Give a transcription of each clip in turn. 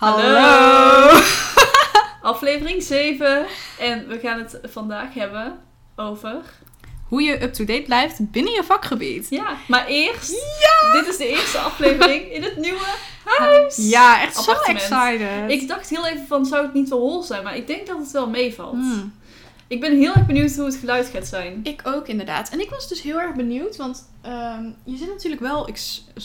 Hallo. Aflevering 7. En we gaan het vandaag hebben over... Hoe je up-to-date blijft binnen je vakgebied. Ja, maar eerst... Dit is de eerste aflevering in het nieuwe huis. Ja, echt zo excited. Ik dacht heel even van, zou het niet wel hol zijn? Maar ik denk dat het wel meevalt. Hmm. Ik ben heel erg benieuwd hoe het geluid gaat zijn. Ik ook inderdaad. En ik was dus heel erg benieuwd, want ehm, je zit natuurlijk wel... Ik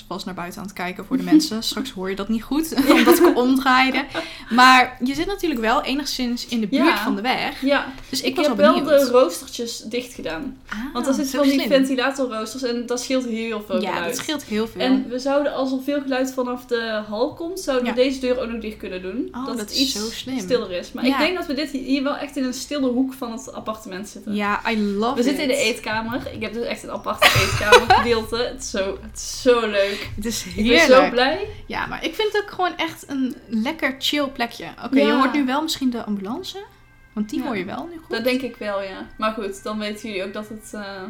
was naar buiten aan het kijken voor de mensen. Straks hoor je dat niet goed, omdat ik omdraaide. Maar je zit natuurlijk wel enigszins in de buurt Ja. van de weg. Ja, Dus ik, ik, was heb wel de roostertjes dicht gedaan. Ah, Want er zitten van die ventilatorroosters en dat scheelt heel veel Ja, geluid. dat scheelt heel veel. En we zouden, als er veel geluid vanaf de hal komt, zouden we Ja. deze deur ook nog dicht kunnen doen. Oh, dat, dat het iets zo slim. stiller is. Maar Ja. ik denk dat we dit hier wel echt in een stille hoek van het appartement zitten. Ja, I love We zitten in de it. eetkamer. Ik heb dus echt een aparte eetkamer gedeelte. Het is zo, het is zo leuk. Het is Ik ben heerlijk. zo blij. Ja, maar ik vind het ook gewoon echt een lekker chill plekje. Oké, Ja. je hoort nu wel misschien de ambulance. Want die Ja. hoor je wel nu goed. Dat denk ik wel, ja. Maar goed, dan weten jullie ook dat het eh,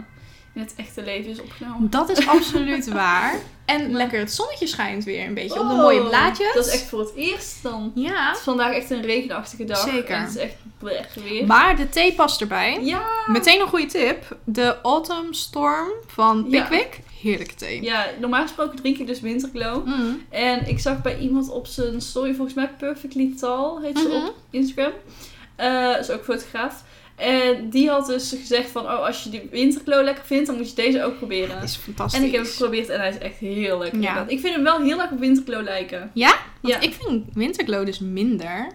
in het echte leven is opgenomen. Dat is absoluut waar. En lekker het zonnetje schijnt weer een beetje op de Oh, mooie blaadjes. Dat is echt voor het eerst dan. Ja. Het is vandaag echt een regenachtige dag. Zeker. En het is echt blech weer. Maar de thee past erbij. Ja, Meteen een goede tip. De Autumn Storm van Ja. Pickwick. Heerlijke thee. ja, normaal gesproken drink ik dus winterglow. Mm. En ik zag bij iemand op zijn story, volgens mij Perfectly Tall heet ze Mhm. op Instagram. Eh is ook fotograaf. En die had dus gezegd van, oh, als je die winterglow lekker vindt, dan moet je deze ook proberen. Dat is fantastisch. En ik heb het geprobeerd en hij is echt heel lekker. Ja. Ik vind hem wel heel erg op winterglow lijken. Ja? Want Ja. ik vind Winterglow dus minder,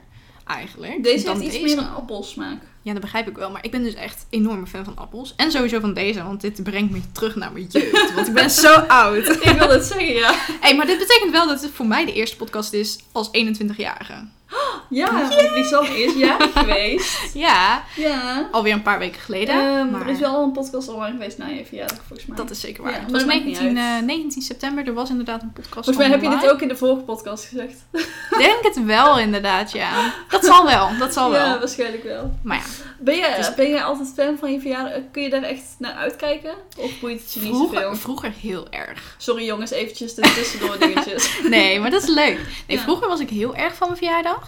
eigenlijk, Deze heeft iets deze. meer een appelsmaak. Ja, dat begrijp ik wel. Maar ik ben dus echt enorme fan van appels. En sowieso van deze, want dit brengt me terug naar mijn jeugd. Want ik ben zo oud. ik wil het zeggen, ja. hey, maar dit betekent wel dat het voor mij de eerste podcast is als 21-jarige. Ja, want Lisanne is jarig geweest. Ja, Ja. alweer een paar weken geleden. Ehm, maar Er is wel een podcast online geweest na je verjaardag, volgens mij. dat is zeker Ja, waar. het was dat maakt niet 19, uit. eh, 19 september, er was inderdaad een podcast Volgens mij heb je dit ook in de vorige podcast gezegd. Denk het wel, inderdaad, ja. Dat zal wel, dat zal Ja, wel. waarschijnlijk wel. Maar ja, Ben je, Het ben je altijd fan van je verjaardag? Kun je daar echt naar uitkijken? Of boeit het je niet vroeger, zoveel? vroeger heel erg. Sorry jongens, eventjes de tussendoor dingetjes. Nee, maar dat is leuk. Nee, Ja. vroeger was ik heel erg van mijn verjaardag.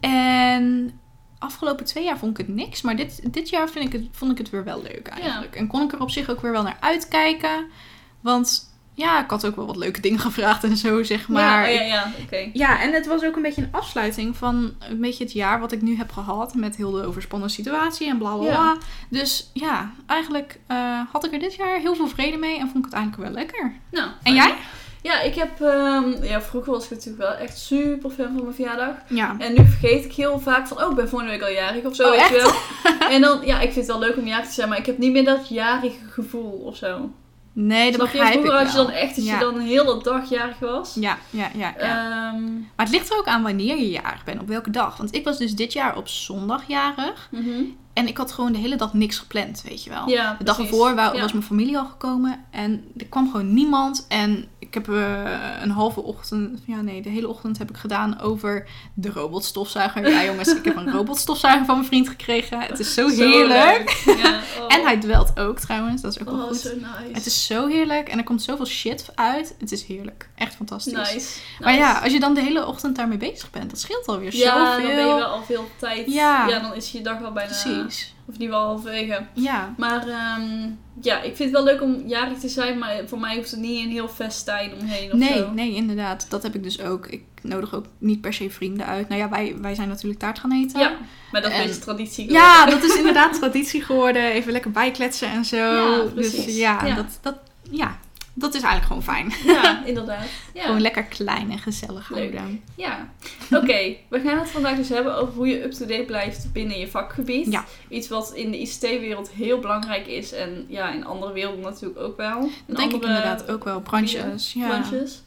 En afgelopen twee jaar vond ik het niks. Maar dit, dit jaar vind ik het, vond ik het weer wel leuk eigenlijk. En kon ik er op zich ook weer wel naar uitkijken. Want ja, ik had ook wel wat leuke dingen gevraagd en zo, zeg maar. ja, Ik- ja, ja, oké. ja, en het was ook een beetje een afsluiting van een beetje het jaar wat ik nu heb gehad. Met heel de overspannen situatie en bla bla bla. Ja. Dus ja, eigenlijk eh, had ik er dit jaar heel veel vrede mee en vond ik het eigenlijk wel lekker. Nou, En jij? Ja, ik heb... ehm, ja, vroeger was ik natuurlijk wel echt super fan van mijn verjaardag. Ja. En nu vergeet ik heel vaak van, oh, ik ben volgende week al jarig of zo, Oh, weet je wel. En dan, ja, ik vind het wel leuk om jarig te zijn, maar ik heb niet meer dat jarige gevoel of zo. Nee, dat je? begrijp ik Vroeger had je dan echt dat Ja. je dan een hele dag jarig was. Ja, ja, ja. ja. Ehm, maar het ligt er ook aan wanneer je jarig bent, op welke dag. Want ik was dus dit jaar op zondag jarig. mhm. En ik had gewoon de hele dag niks gepland, weet je wel. Ja, de dag precies. ervoor wa- Ja. was mijn familie al gekomen. En er kwam gewoon niemand. En ik heb eh, een halve ochtend, ja nee, de hele ochtend heb ik gedaan over de robotstofzuiger. Ja jongens, ik heb een robotstofzuiger van mijn vriend gekregen. Het is zo Zo heerlijk. Ja, oh. En hij dwelt ook trouwens, dat is ook wel Oh, goed. zo nice. Het is zo heerlijk en er komt zoveel shit uit. Het is heerlijk. Echt fantastisch. nice. Maar ja, als je dan de hele ochtend daarmee bezig bent, dat scheelt alweer Ja, zoveel. dan ben je wel al veel tijd. Ja. Ja, dan is je dag wel bijna... Precies. Of niet wel halverwege. Ja. Maar ehm, ja, ik vind het wel leuk om jarig te zijn, maar voor mij hoeft het niet een heel festijn omheen of Nee, zo. nee, inderdaad. Dat heb ik dus ook. Ik nodig ook niet per se vrienden uit. Nou ja, wij, wij zijn natuurlijk taart gaan eten. Ja, maar dat is En- traditie Ja, geworden. dat is inderdaad traditie geworden. Even lekker bijkletsen en zo. Ja, dus precies. ja, Ja. Dat, dat, ja, dat is eigenlijk gewoon fijn. Ja, inderdaad. Ja. Gewoon lekker klein en gezellig Leuk. houden. Ja, oké. We gaan het vandaag dus hebben over hoe je up-to-date blijft binnen je vakgebied. Ja. Iets wat in de ICT-wereld heel belangrijk is en ja, in andere werelden natuurlijk ook wel. In Dat denk ik inderdaad ook wel. Branches. Ja. branches.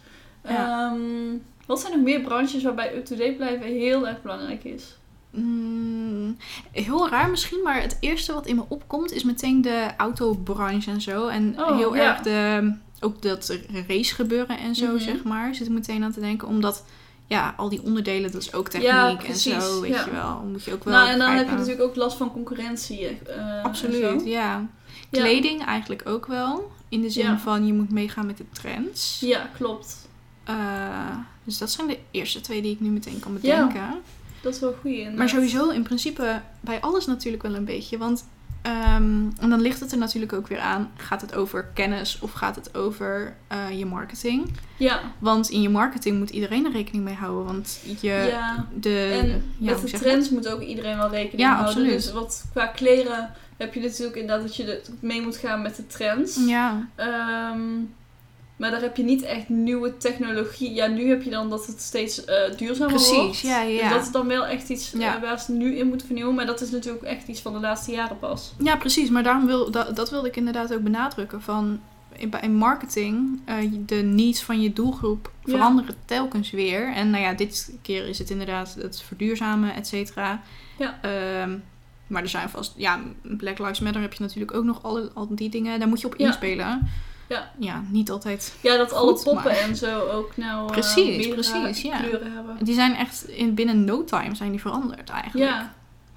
Ja. Ehm, Wat zijn nog meer branches waarbij up-to-date blijven heel erg belangrijk is? Mm, heel raar misschien, maar het eerste wat in me opkomt is meteen de autobranche en zo. En Oh, heel ja. erg de, ook dat race gebeuren en zo, Mhm. zeg maar. Zit ik meteen aan te denken, omdat ja, al die onderdelen, dat is ook techniek Ja, en zo, weet ja. je wel. Moet je ook wel nou, en dan heb je natuurlijk ook last van concurrentie. eh, en Absoluut, ja. Ja. Kleding eigenlijk ook wel. In de zin van je moet meegaan met de trends. Ja, klopt. Eh, dus dat zijn de eerste twee die ik nu meteen kan bedenken. Dat is wel goed. Maar sowieso in principe bij alles natuurlijk wel een beetje. Want ehm, en dan ligt het er natuurlijk ook weer aan. Gaat het over kennis of gaat het over eh, je marketing? Ja, Want in je marketing moet iedereen er rekening mee houden. Want je... ja. De, En ja, met de trends moet ook iedereen wel rekening Ja, houden. absoluut. Dus wat qua kleren heb je natuurlijk inderdaad dat je mee moet gaan met de trends. Ja, Ehm, maar daar heb je niet echt nieuwe technologie. Ja, nu heb je dan dat het steeds eh duurzamer wordt. precies. Ja, ja, Dus ja. dat is dan wel echt iets Ja. eh, waar ze nu in moeten vernieuwen. Maar dat is natuurlijk echt iets van de laatste jaren pas. Ja, precies. Maar daarom wil, dat, dat wilde ik inderdaad ook benadrukken. Van, in, marketing, eh, de needs van je doelgroep Ja. veranderen telkens weer. En nou ja, dit keer is het inderdaad het verduurzamen, et cetera. Ja. Ehm, maar er zijn vast... Ja, Black Lives Matter heb je natuurlijk ook nog alle, al die dingen. Daar moet je op Ja. inspelen. Ja. Ja, niet altijd... Ja, dat alle poppen maar- en zo ook nou eh, Precies, meerdere precies, ja. kleuren hebben. Die zijn echt in binnen no time zijn die veranderd eigenlijk. Ja,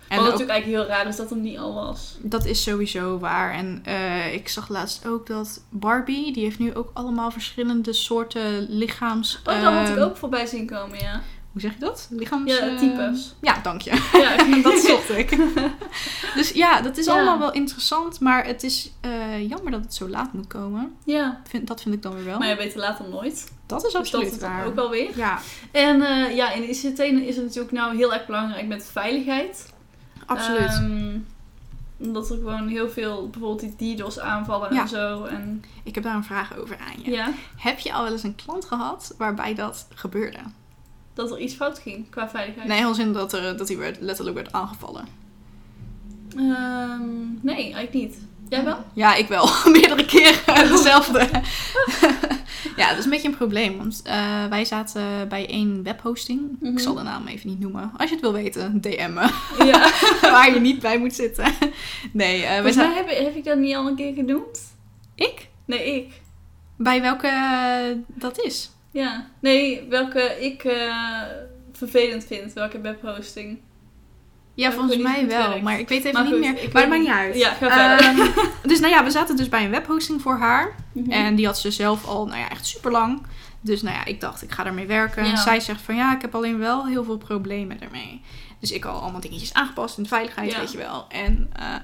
En wat ook- natuurlijk eigenlijk heel raar is dat het niet al was. Dat is sowieso waar. En eh, ik zag laatst ook dat Barbie, die heeft nu ook allemaal verschillende soorten lichaams... Oh, dat had ik ehm, ook voorbij zien komen, ja. Hoe zeg je dat? Lichaams... Ja, eh, types. Ja, dank je. Ja, dat zocht ik. dus ja, dat is Ja. allemaal wel interessant. Maar het is eh, jammer dat het zo laat moet komen. ja. Vind, dat vind ik dan weer wel. Maar je weet het later nooit. dat is Dus dat absoluut dan waar. ook wel weer. Ja, En eh, ja, in de ICT is het natuurlijk nou heel erg belangrijk met veiligheid. absoluut. Ehm, omdat er gewoon heel veel, bijvoorbeeld die DDoS aanvallen Ja. en zo. En ik heb daar een vraag over aan je. ja, Heb je al wel eens een klant gehad waarbij dat gebeurde? Dat er iets fout ging qua veiligheid. Nee, heel zin dat, er, dat hij werd, letterlijk werd aangevallen. Ehm, nee, eigenlijk niet. Jij wel? Ja, ik wel. Meerdere keren dezelfde. ja, dat is een beetje een probleem. Want eh, wij zaten bij één webhosting. Mhm. Ik zal de naam even niet noemen. Als je het wil weten, DM me. Ja. waar je niet bij moet zitten. Nee, eh wij zaten... heb, heb ik dat niet al een keer genoemd? Ik? Nee, ik. Bij welke eh, dat is? Ja. Nee, welke ik eh, vervelend vind. Welke webhosting. Ja, volgens mij wel. werkt. Maar ik weet even Maar niet goed, meer. ik Maar het maakt niet uit. Ja, ga. Ehm, dus nou ja, we zaten dus bij een webhosting voor haar. Mhm. En die had ze zelf al, nou ja, echt super lang. Dus nou ja, ik dacht, ik ga ermee werken. Ja. Zij zegt van ja, ik heb alleen wel heel veel problemen ermee. Dus ik al allemaal dingetjes aangepast in de veiligheid, Ja. weet je wel. En eh,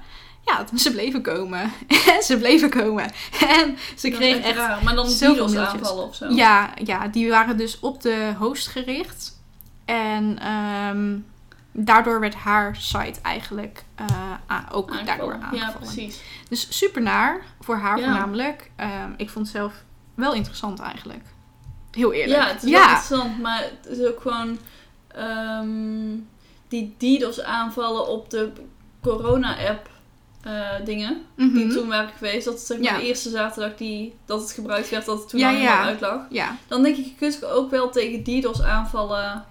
ja, ze bleven komen. En ze bleven komen. En ze Dat is kreeg echt... raar. Maar dan zoveel DDoS aanvallen of zo. Ja, ja, die waren dus op de host gericht. En ehm, daardoor werd haar site eigenlijk eh, ook Aangevallen. daardoor Ja, aangevallen. precies. Dus super naar, voor haar Ja. voornamelijk. Ehm, ik vond het zelf wel interessant eigenlijk. Heel eerlijk. Ja, het is wel interessant, maar het is ook gewoon ehm, die DDoS aanvallen op de corona-app eh, dingen. Mhm. Die toen waren geweest, dat het zeg maar Ja. de eerste zaterdag die, dat het gebruikt werd, dat het toen Ja, al helemaal ja. uitlag. Ja, Dan denk ik, je kunt ook wel tegen DDoS aanvallen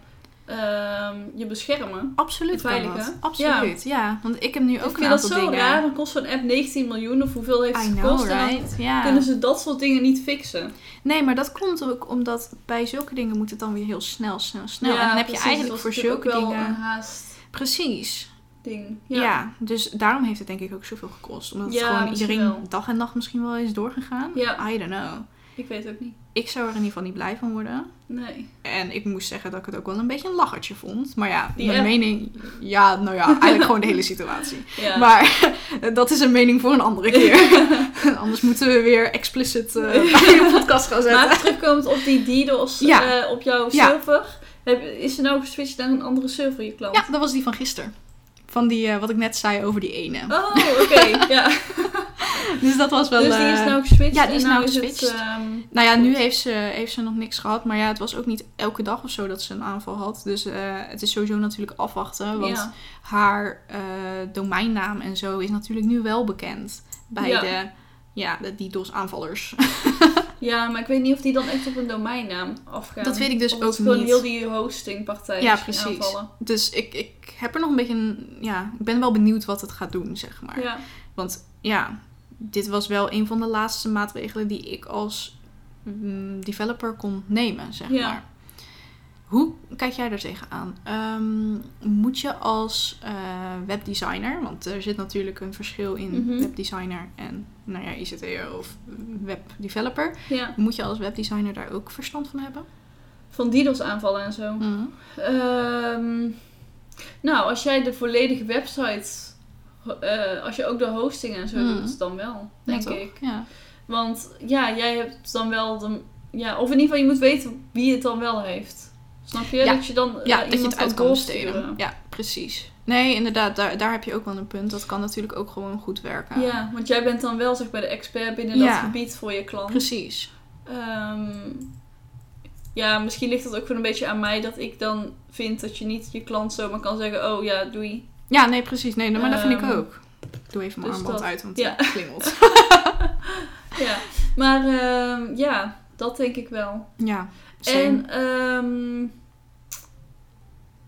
ehm, je beschermen. absoluut kan Veilige. dat. Absoluut, ja. Want ik heb nu ook ik een vind dat aantal zo dingen. raar, dan kost zo'n app 19 miljoen of hoeveel heeft het gekost? Right? Ja. kunnen ze dat soort dingen niet fixen. Nee, maar dat komt ook omdat bij zulke dingen moet het dan weer heel snel, snel, snel. Ja, en dan heb je eigenlijk voor zulke dingen... een haast Precies. Ding. Ja. dus daarom heeft het denk ik ook zoveel gekost. Omdat het gewoon iedereen wel. dag en nacht misschien wel is doorgegaan. Ja. I don't know. Ik weet het ook niet. Ik zou er in ieder geval niet blij van worden. Nee. En ik moest zeggen dat ik het ook wel een beetje een lachertje vond. Maar ja, Die mijn mening... Ja, nou ja, eigenlijk gewoon de hele situatie. Ja. Maar dat is een mening voor een andere keer. Anders moeten we weer explicit eh, bij de podcast gaan zetten. Maar terugkomend op die DDoS Ja. eh, op jouw Ja. server. Heb, is er nou geswitcht naar een andere server, je klant? Ja, dat was die van gisteren. Van die, eh, wat ik net zei over die ene. Oh, oké. ja. Dus dat was wel... dus die is eh, nou geswitcht. ja, die is en nou het, geswitcht. ehm, Nou ja, nu heeft ze, heeft ze nog niks gehad. Maar ja, het was ook niet elke dag of zo dat ze een aanval had. Dus eh, het is sowieso natuurlijk afwachten. Want ja. haar eh, domeinnaam en zo is natuurlijk nu wel bekend. Bij Ja. de, ja, de DDoS aanvallers. Ja, maar ik weet niet of die dan echt op een domeinnaam afgaan. Dat weet ik dus of ook gewoon niet. heel die hostingpartij Ja, precies. aanvallen. Dus ik, ik heb er nog een beetje een... Ja, ik ben wel benieuwd wat het gaat doen, zeg maar. Ja. Want ja, dit was wel een van de laatste maatregelen die ik als mm, developer kon nemen, zeg Ja. maar. Hoe kijk jij er tegenaan? Ehm, moet je als eh, webdesigner, want er zit natuurlijk een verschil in Mhm. webdesigner en nou ja, ICT'er of webdeveloper. ja. Moet je als webdesigner daar ook verstand van hebben? Van DDoS aanvallen en zo. Mhm. Ehm, nou, als jij de volledige website, eh, als je ook de hosting en zo Hmm. doet, dan wel, denk Ja, ik. Ja. Want ja, jij hebt dan wel de, ja, of in ieder geval je moet weten wie het dan wel heeft. Snap je? Ja. Dat je dan eh, Ja, dat je het uit kan besteden. Ja, precies. Nee, inderdaad, daar, daar heb je ook wel een punt. Dat kan natuurlijk ook gewoon goed werken. Ja, want jij bent dan wel zeg maar de expert binnen dat gebied voor je klant. Precies. Ehm, ja, misschien ligt het ook gewoon een beetje aan mij dat ik dan vind dat je niet je klant zomaar kan zeggen, oh ja, doei. Ja, nee, precies. Nee, maar dat vind ik Ehm, ook. Ik doe even mijn dus armband dat- uit, want ja. het klingelt. Ja, maar ehm, ja, dat denk ik wel. Ja, same. En ehm,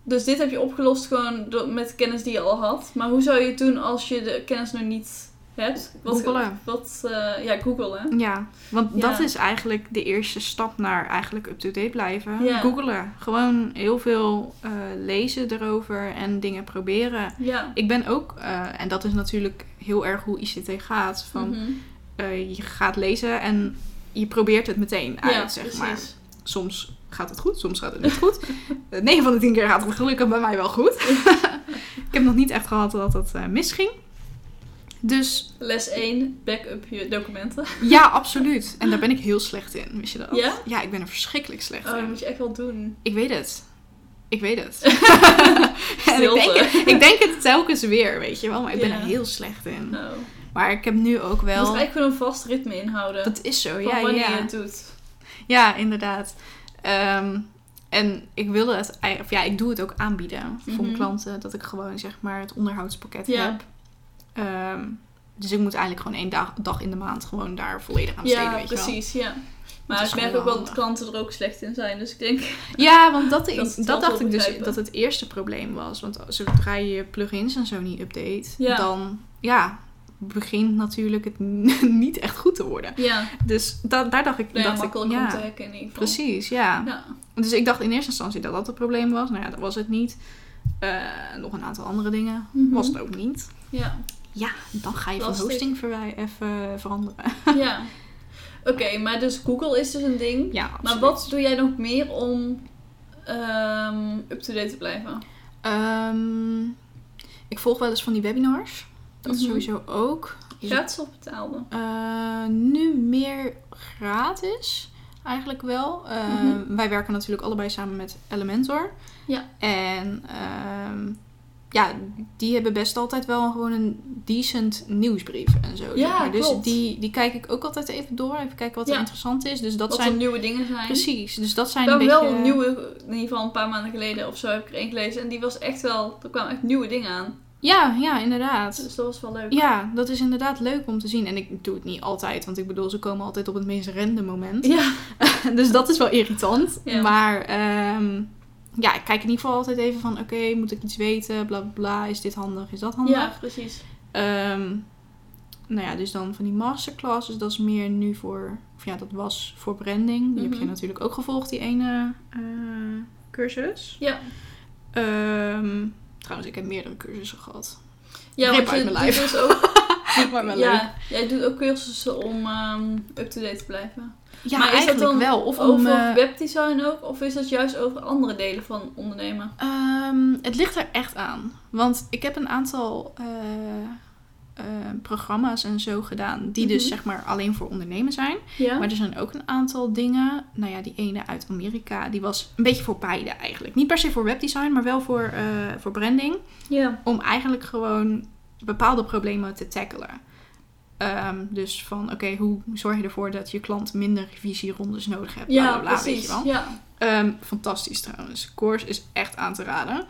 dus dit heb je opgelost gewoon door, met kennis die je al had. Maar hoe zou je het doen als je de kennis nog niet hebt? Wat, Googelen. Wat, eh, ja, Google hè? Ja, want Ja. dat is eigenlijk de eerste stap naar eigenlijk up-to-date blijven. Ja. Googelen. Gewoon heel veel eh, lezen erover en dingen proberen. Ja. Ik ben ook, eh, en dat is natuurlijk heel erg hoe ICT gaat, van Mhm. je gaat lezen en je probeert het meteen uit, ja, zeg precies. maar. Soms gaat het goed, soms gaat het niet goed. Eh, 9 van de 10 keer gaat het gelukkig bij mij wel goed. ik heb nog niet echt gehad dat het eh, misging. Dus Les 1, backup je documenten. ja, absoluut. En daar ben ik heel slecht in, wist je dat? Ja? Ja, ik ben er verschrikkelijk slecht Oh, dat in. moet je echt wel doen. Ik weet het. Ik weet het. en ik, denk, Stilte. ik denk het telkens weer, weet je wel. Maar ik ben Ja. er heel slecht in. Nou, Maar ik heb nu ook je moet er wel... eigenlijk gewoon een vast ritme inhouden. Dat is zo, ja, wanneer ja. je het doet. Ja, inderdaad. Ehm, en ik wilde het, of ja, ik doe het ook aanbieden voor Mhm. mijn klanten. Dat ik gewoon zeg maar het onderhoudspakket heb. Ehm, dus ik moet eigenlijk gewoon één dag, dag in de maand gewoon daar volledig aan besteden, Ja, weet je wel. precies, ja. Maar ik merk ook wel dat klanten er ook slecht in zijn. Dus ik denk, Ja, want dat, Dat dat, dacht ik dus dat het eerste probleem was. Want zodra je je plugins en zo niet update, Ja. dan ja, begint natuurlijk het niet echt goed te worden. ja, Dus da- daar dacht ik, nou ja dacht ik ja, geval. precies, ja. Ja. Dus ik dacht in eerste instantie dat dat het probleem was. Nou ja, dat was het niet. Eh, nog een aantal andere dingen Mhm. was het ook niet. Ja, Ja, dan ga je van hosting even veranderen. ja. Oké, maar dus Google is dus een ding. Ja, Maar wat doe jij nog meer om ehm, up-to-date te blijven? Ehm, ik volg wel eens van die webinars. Dat Mhm. sowieso ook. Gratis of betaalde? Eh, nu meer gratis, eigenlijk wel. Eh, Mhm. Wij werken natuurlijk allebei samen met Elementor. Ja. En ehm, ja, die hebben best altijd wel gewoon een decent nieuwsbrief en zo. Ja, zeg maar. Dus klopt. die, die kijk ik ook altijd even door. Even kijken wat er interessant is. Dus dat Wat zijn... er nieuwe dingen zijn. Precies, dus dat zijn beetje... wel nieuwe, in ieder geval een paar maanden geleden of zo heb ik er één gelezen. En die was echt wel, er kwamen echt nieuwe dingen aan. Ja, ja, inderdaad. Dus dat was wel leuk. Ja, dat is inderdaad leuk om te zien. En ik doe het niet altijd, want ik bedoel, ze komen altijd op het meest random moment. Ja, dus dat is wel irritant. Ja. Maar ehm, ja, ik kijk in ieder geval altijd even van... Oké, moet ik iets weten? Bla, bla, bla. Is dit handig? Is dat handig? ja precies. Ehm, nou ja, dus dan van die masterclasses. Dat is meer nu voor... Of ja, dat was voor branding. Die heb je Mhm. natuurlijk ook gevolgd, die ene eh, cursus. Ja. Ehm, trouwens, ik heb meerdere cursussen gehad. Ja, Rip uit mijn lijf. dus ook... Maar wel leuk. ja, jij doet ook cursussen om ehm, up-to-date te blijven. Ja, maar is dat dan wel. Of om, over eh, webdesign ook? Of is dat juist over andere delen van ondernemen? Ehm, het ligt er echt aan. Want ik heb een aantal eh, eh, programma's en zo gedaan. Die dus Mhm. zeg maar alleen voor ondernemen zijn. Ja? Maar er zijn ook een aantal dingen. Nou ja, die ene uit Amerika. Die was een beetje voor beide eigenlijk. Niet per se voor webdesign, maar wel voor, eh, voor branding. ja. Om eigenlijk gewoon bepaalde problemen te tackelen. Ehm, dus van, oké, hoe zorg je ervoor dat je klant minder revisierondes nodig hebt? Ja, bla, bla, weet precies. je wel. Ja. Ehm, fantastisch trouwens. Course is echt aan te raden.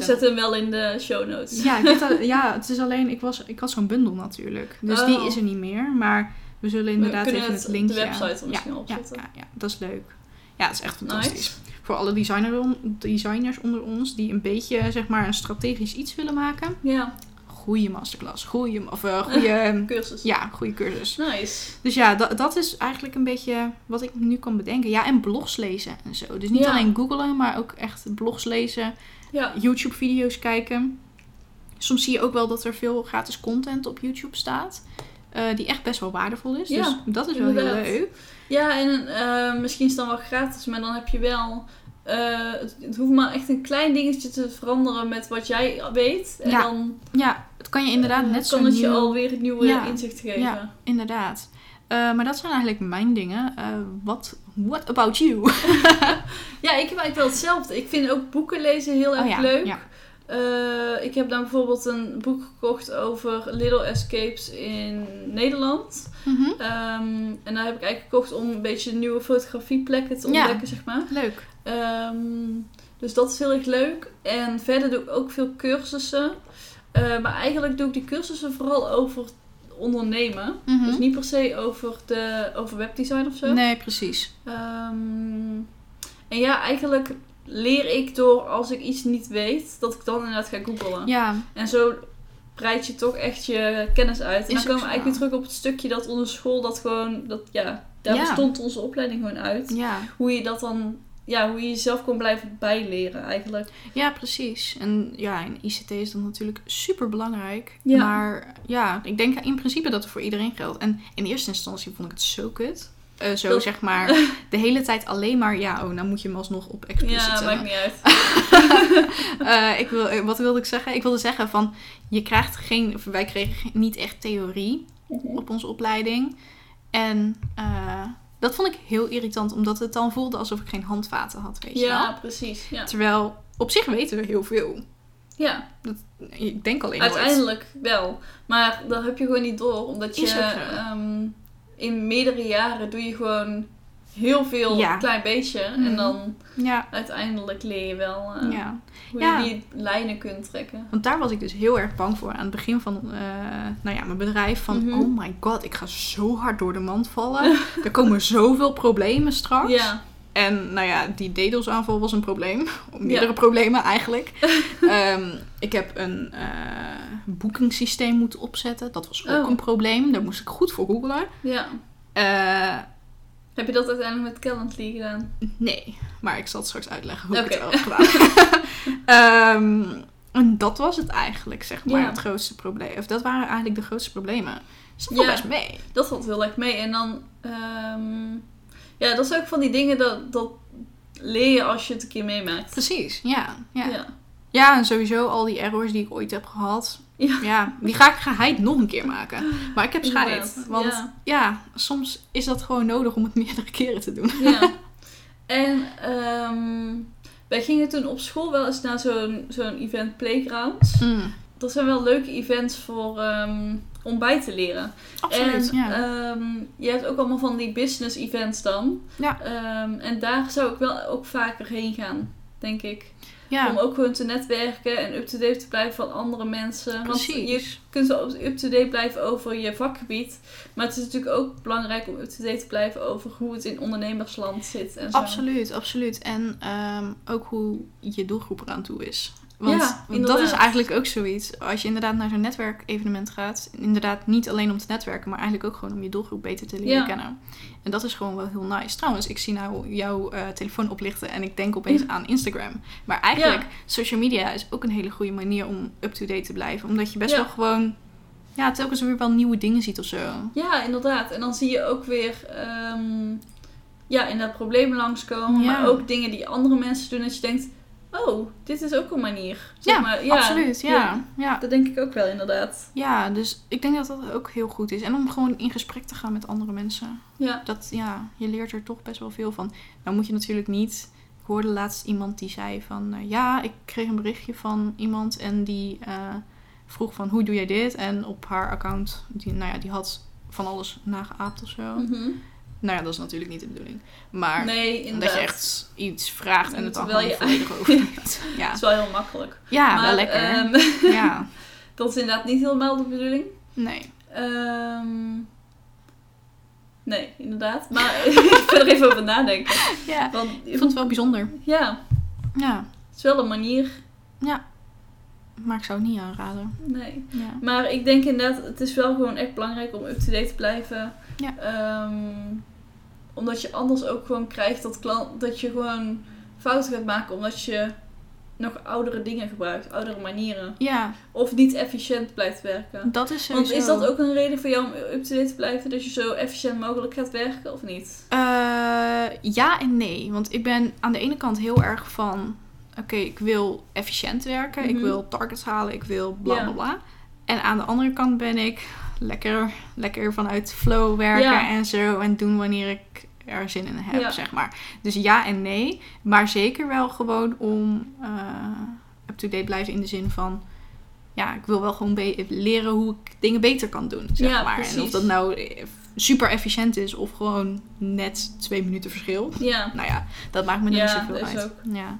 We zetten hem wel in de show notes. Ja, ik ja, het is alleen, ik, was, ik had zo'n bundel natuurlijk. Dus Oh. die is er niet meer. Maar We zullen inderdaad even het- het linkje... de website er misschien ja, opzetten. Ja, ja, dat is leuk. Ja, het is echt fantastisch. Nice. Voor alle designer, designers onder ons die een beetje, zeg maar, een strategisch iets willen maken. Ja, Goeie masterclass. Goeie, of uh, goede... cursus. ja, goede cursus. Nice. Dus ja, dat, dat is eigenlijk een beetje wat ik nu kan bedenken. Ja, en blogs lezen en zo. Dus niet Ja. alleen googlen, maar ook echt blogs lezen. Ja. YouTube-video's kijken. Soms zie je ook wel dat er veel gratis content op YouTube staat. eh, die echt best wel waardevol is. Ja, dus dat is wel inderdaad. heel leuk. Ja, en eh, misschien is het dan wel gratis, maar dan heb je wel... eh, het, het hoeft maar echt een klein dingetje te veranderen met wat jij weet. En Ja, dan Ja, het kan je inderdaad net zo kan het je nieuw- alweer het nieuwe Ja. inzicht geven. Ja. Inderdaad. Maar dat zijn eigenlijk mijn dingen. Wat what about you? Ja, ik heb eigenlijk wel hetzelfde. Ik vind ook boeken lezen heel erg Oh ja, leuk. ja. Eh, ik heb dan bijvoorbeeld een boek gekocht over Little Escapes in Nederland. Ehm, en daar heb ik eigenlijk gekocht om een beetje nieuwe fotografieplekken te Ja. ontdekken, zeg maar. Leuk. Ehm, dus dat is heel erg leuk. En verder doe ik ook veel cursussen. Eh, maar eigenlijk doe ik die cursussen vooral over ondernemen. Mhm. Dus niet per se over, de, over webdesign of zo. Nee, precies. Ehm, en ja, eigenlijk leer ik door als ik iets niet weet, dat ik dan inderdaad ga googlen. Ja, En zo breid je toch echt je kennis uit. En Is dan komen we eigenlijk weer terug op het stukje dat onze school dat gewoon, dat, ja, daar Ja. bestond onze opleiding gewoon uit. ja. Hoe je dat dan, ja, hoe je jezelf kon blijven bijleren eigenlijk. Ja, precies. En ja, in ICT is dat natuurlijk super belangrijk. Ja. Maar ja, ik denk in principe dat het voor iedereen geldt. En in eerste instantie vond ik het zo kut. Eh, zo Dat- zeg maar, de hele tijd alleen maar, ja, oh, nou moet je hem alsnog op explicit Ja, maakt niet uit. Eh, ik wil, eh, wat wilde ik zeggen? Ik wilde zeggen van, je krijgt geen, wij kregen niet echt theorie op onze opleiding. En dat vond ik heel irritant, omdat het dan voelde alsof ik geen handvaten had, weet je Ja, wel. precies. Ja. Terwijl, op zich weten we heel veel. ja, Ik denk alleen nooit. uiteindelijk wel. Maar dat heb je gewoon niet door, omdat je ehm, in meerdere jaren doe je gewoon heel veel, Ja. klein beetje. Mhm. En dan Ja, uiteindelijk leer je wel eh, ja. Hoe Ja. je die lijnen kunt trekken. Want daar was ik dus heel erg bang voor aan het begin van eh, nou ja, mijn bedrijf. Van, Mhm. oh my god, ik ga zo hard door de mand vallen. er komen zoveel problemen straks. Ja, En nou ja, die DDoS-aanval was een probleem. Meerdere problemen eigenlijk. Ehm, ik heb een eh boekingssysteem moeten opzetten. Dat was ook Oh. een probleem. Daar moest ik goed voor googlen. ja. Eh, Heb je dat uiteindelijk met Calendly gedaan? nee, maar ik zal het straks uitleggen hoe ik het wel heb gedaan. Ehm, en dat was het eigenlijk, zeg maar, Ja. het grootste probleem. Of dat waren eigenlijk de grootste problemen. Dus dat Ja. best mee. Dat valt heel erg mee. En dan, ehm, ja, dat is ook van die dingen dat, dat leer je als je het een keer meemaakt. Precies, ja. Ja, ja. Ja. en sowieso al die errors die ik ooit heb gehad. Ja. Ja, die ga ik geheid nog een keer maken. Maar ik heb scheid. Want ja. ja. soms is dat gewoon nodig om het meerdere keren te doen. Ja. En ehm, wij gingen toen op school wel eens naar zo'n zo'n event playground. Mm, Dat zijn wel leuke events voor, ehm, om bij te leren. absoluut, en ja. ehm, je hebt ook allemaal van die business events dan. Ja. En daar zou ik wel ook vaker heen gaan, denk ik. Om ook gewoon te netwerken en up-to-date te blijven van andere mensen. Want je kunt wel up-to-date blijven over je vakgebied. Maar het is natuurlijk ook belangrijk om up-to-date te blijven over hoe het in ondernemersland zit. En zo. Absoluut, absoluut. En ehm, ook hoe je doelgroep eraan toe is. Want Ja, dat is eigenlijk ook zoiets. Als je inderdaad naar zo'n netwerkevenement gaat. Inderdaad niet alleen om te netwerken, maar eigenlijk ook gewoon om je doelgroep beter te leren Ja. kennen. En dat is gewoon wel heel nice. Trouwens, ik zie nou jouw eh, telefoon oplichten en ik denk opeens aan Instagram. Maar eigenlijk, Ja. social media is ook een hele goede manier om up-to-date te blijven. Omdat je best wel gewoon, ja, telkens weer wel nieuwe dingen ziet of zo. Ja, inderdaad. En dan zie je ook weer ehm ja, inderdaad problemen langskomen. Maar ook dingen die andere mensen doen. Dat je denkt, oh, dit is ook een manier. Zeg Ja, maar, absoluut. Ja, ja. Dat denk ik ook wel inderdaad. Ja, dus ik denk dat dat ook heel goed is. En om gewoon in gesprek te gaan met andere mensen. Ja. Dat, ja, je leert er toch best wel veel van. Nou moet je natuurlijk niet... Ik hoorde laatst iemand die zei van... eh, ja, ik kreeg een berichtje van iemand en die eh, vroeg van... Hoe doe jij dit? En op haar account, die, nou ja, die had van alles nageaapt of zo. Mhm. Nou ja, dat is natuurlijk niet de bedoeling. Maar Nee, inderdaad. dat je echt iets vraagt en het dan gewoon je- volledig overneemt. Ja, Dat is wel heel makkelijk. ja maar, wel lekker. ehm, ja, dat is inderdaad niet helemaal de bedoeling. nee. Ehm, Nee, inderdaad. Maar ik wil er even over nadenken. Ja, Want, ik vond het wel bijzonder. Ja, Ja, het is wel een manier. maar ik zou het niet aanraden. Nee. Ja. Maar ik denk inderdaad, het is wel gewoon echt belangrijk om up-to-date te blijven. Ja. Ehm, omdat je anders ook gewoon krijgt dat, klant, dat je gewoon fouten gaat maken omdat je nog oudere dingen gebruikt, oudere manieren. ja, Of niet efficiënt blijft werken. dat is Want sowieso... is dat ook een reden voor jou om up-to-date te blijven? Dat je zo efficiënt mogelijk gaat werken of niet? Eh, ja en nee. Want ik ben aan de ene kant heel erg van... Oké, ik wil efficiënt werken. Ik Mhm. wil targets halen. Ik wil bla bla bla. En aan de andere kant ben ik lekker, lekker vanuit flow werken Ja. en zo. En doen wanneer ik er zin in heb, Ja. zeg maar. Dus ja en nee. Maar zeker wel gewoon om eh, up-to-date blijven in de zin van... Ja, ik wil wel gewoon leren hoe ik dingen beter kan doen, zeg Ja, maar. En precies. of dat nou eh, super efficiënt is of gewoon net twee minuten verschil. Ja. Nou ja, dat maakt me niet Ja, zoveel uit. ook. Ja.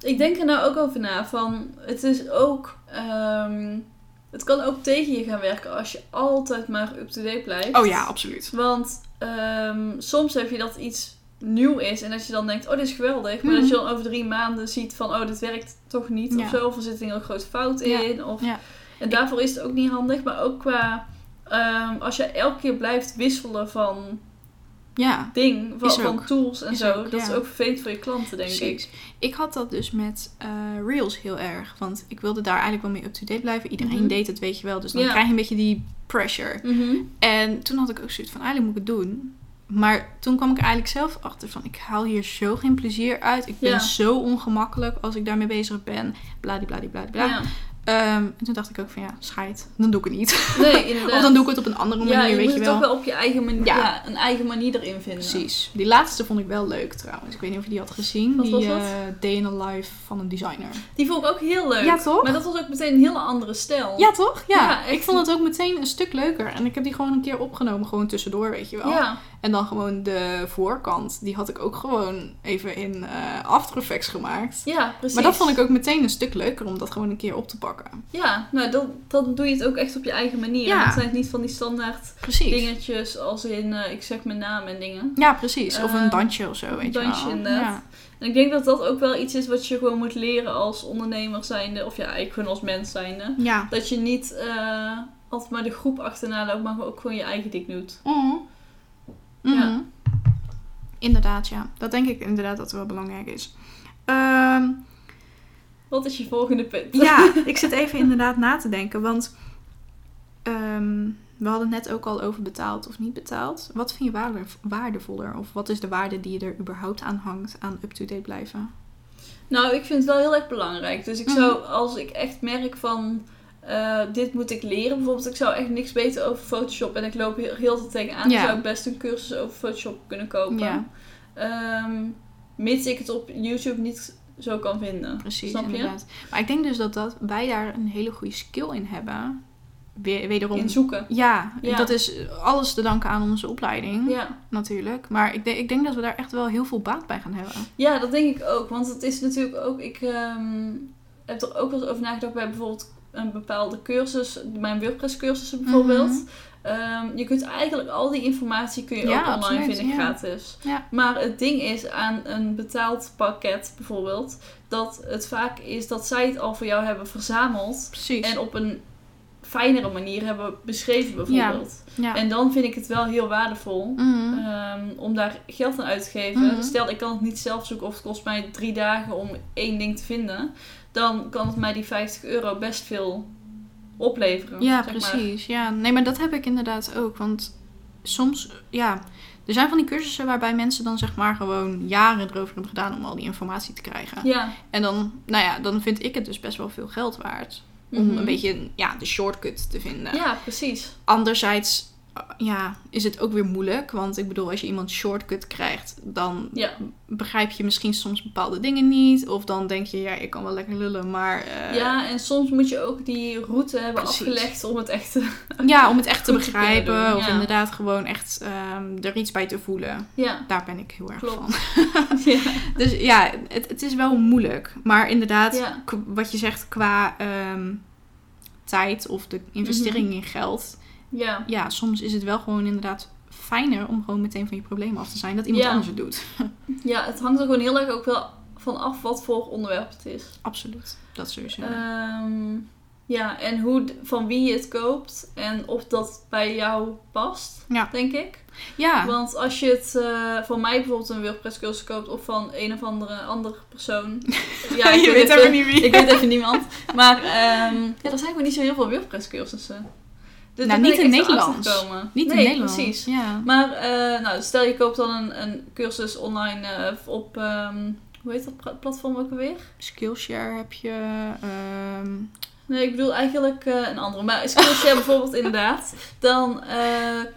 Ik denk er nou ook over na van, het is ook, ehm, het kan ook tegen je gaan werken als je altijd maar up-to-date blijft. Oh ja, absoluut. Want ehm, soms heb je dat iets nieuw is en dat je dan denkt, oh dit is geweldig. Maar Mhm. dat je dan over drie maanden ziet van, oh dit werkt toch niet Ja. of zo. Of er zit een heel grote fout in. Of. En daarvoor is het ook niet handig. Maar ook qua, ehm, als je elke keer blijft wisselen van Ja, ding, van, tools en Is zo. ook, dat is ook vervelend voor je klanten, denk ik. precies. Ik had dat dus met eh, Reels heel erg. Want ik wilde daar eigenlijk wel mee up-to-date blijven. Iedereen Mhm. deed het, weet je wel. Dus dan Ja. krijg je een beetje die pressure. Mhm. En toen had ik ook zoiets van, eigenlijk moet ik het doen. Maar toen kwam ik eigenlijk zelf achter van, ik haal hier zo geen plezier uit. Ik ben Ja. zo ongemakkelijk als ik daarmee bezig ben. Bladibladibladibla. Ja. Ehm, en toen dacht ik ook van, ja, scheid. Dan doe ik het niet. Nee. Of dan doe ik het op een andere manier, ja, je weet moet je wel. toch wel op je eigen manier, Ja. ja. een eigen manier erin vinden. Precies. Die laatste vond ik wel leuk trouwens. Ik weet niet of je die had gezien. Wat die eh, Day in a Life van een designer. Die vond ik ook heel leuk. Ja, toch? Maar dat was ook meteen een hele andere stijl. Ja, toch? Ja. Ja, ik vond het ook meteen een stuk leuker. En ik heb die gewoon een keer opgenomen, gewoon tussendoor, weet je wel. Ja, En dan gewoon de voorkant, die had ik ook gewoon even in eh After Effects gemaakt. ja, precies. Maar dat vond ik ook meteen een stuk leuker om dat gewoon een keer op te pakken. Ja, nou, dan, dan doe je het ook echt op je eigen manier. Ja. Het zijn niet van die standaard Precies. dingetjes als in, eh, ik zeg mijn naam en dingen. Ja, precies. Of een Ehm, dansje of zo, weet je dansje, wel. inderdaad. Ja. En ik denk dat dat ook wel iets is wat je gewoon moet leren als ondernemer zijnde. Of ja, eigenlijk gewoon als mens zijnde. ja. Dat je niet eh, altijd maar de groep achterna loopt, maar ook gewoon je eigen ding doet. Mhm. Ja. Mhm. Inderdaad, ja. Dat denk ik inderdaad dat wel belangrijk is. Ehm, Wat is je volgende punt? ja, ik zit even inderdaad na te denken. Want ehm, we hadden het net ook al over betaald of niet betaald. Wat vind je waarde, waardevoller? Of wat is de waarde die je er überhaupt aan hangt aan up-to-date blijven? Nou, ik vind het wel heel erg belangrijk. Dus ik Mhm. zou, als ik echt merk van, eh, dit moet ik leren. Bijvoorbeeld, ik zou echt niks weten over Photoshop en ik loop heel, heel tijd tegenaan. Ja. Dan zou ik best een cursus over Photoshop kunnen kopen. Ja. Ehm, mits ik het op YouTube niet zo kan vinden. Precies, Snap je? inderdaad. Maar ik denk dus dat, dat wij daar een hele goede skill in hebben. Weer, wederom. In zoeken. ja, Ja. dat is alles te danken aan onze opleiding. Ja. Natuurlijk. Maar ik, denk- ik denk dat we daar echt wel heel veel baat bij gaan hebben. ja, dat denk ik ook. Want het is natuurlijk ook... Ik ehm, heb er ook wel eens over nagedacht bij bijvoorbeeld een bepaalde cursus. Mijn WordPress cursussen bijvoorbeeld. Mhm. Ehm, je kunt eigenlijk al die informatie kun je Ja, ook online absoluut, vinden ja. gratis. Ja. Maar het ding is aan een betaald pakket bijvoorbeeld, dat het vaak is dat zij het al voor jou hebben verzameld Precies. en op een fijnere manier hebben beschreven bijvoorbeeld. En dan vind ik het wel heel waardevol Mhm. ehm, om daar geld aan uit te geven. Mhm. Stel, ik kan het niet zelf zoeken of het kost mij drie dagen om één ding te vinden. Dan kan het mij die 50 euro best veel opleveren. Ja, maar. precies. Ja, nee, maar dat heb ik inderdaad ook. Want soms, ja, er zijn van die cursussen waarbij mensen dan zeg maar gewoon jaren erover hebben gedaan om al die informatie te krijgen. Ja. En dan, nou ja, dan vind ik het dus best wel veel geld waard. Om Mhm. een beetje, ja, de shortcut te vinden. Ja, precies. Anderzijds, ja, is het ook weer moeilijk. Want ik bedoel, als je iemand shortcut krijgt, dan Ja. begrijp je misschien soms bepaalde dingen niet. Of dan denk je, ja, ik kan wel lekker lullen, maar... eh, Ja, en soms moet je ook die route hebben Precies. afgelegd om het echt te... Ja, om het echt te begrijpen. doen, Of ja. inderdaad gewoon echt ehm, er iets bij te voelen. Ja, Daar ben ik heel erg Klopt. van. Dus ja, het, het is wel moeilijk. Maar inderdaad, wat je zegt qua ehm, tijd of de investering Mhm. in geld. Ja. Ja, soms is het wel gewoon inderdaad fijner om gewoon meteen van je problemen af te zijn. Dat iemand Ja. anders het doet. Ja, het hangt er gewoon heel erg ook wel van af wat voor onderwerp het is. Absoluut. Dat sowieso. Ehm, ja, en hoe, van wie je het koopt en of dat bij jou past, Ja. denk ik. ja. Want als je het eh, van mij bijvoorbeeld een WordPress cursus koopt of van een of andere andere persoon. Ja, ik je weet even- niet wie. Ik weet even niemand. Maar ehm, ja, er zijn gewoon niet zo heel veel WordPress cursussen. Dus Nou, niet in Nederlands. Niet in nee, Nederland. precies. Ja. Maar eh, nou, stel je koopt dan een, een cursus online eh, op, ehm, hoe heet dat platform ook alweer? Skillshare heb je. ehm, Nee, ik bedoel eigenlijk eh, een andere. Maar Skillshare bijvoorbeeld inderdaad. Dan eh,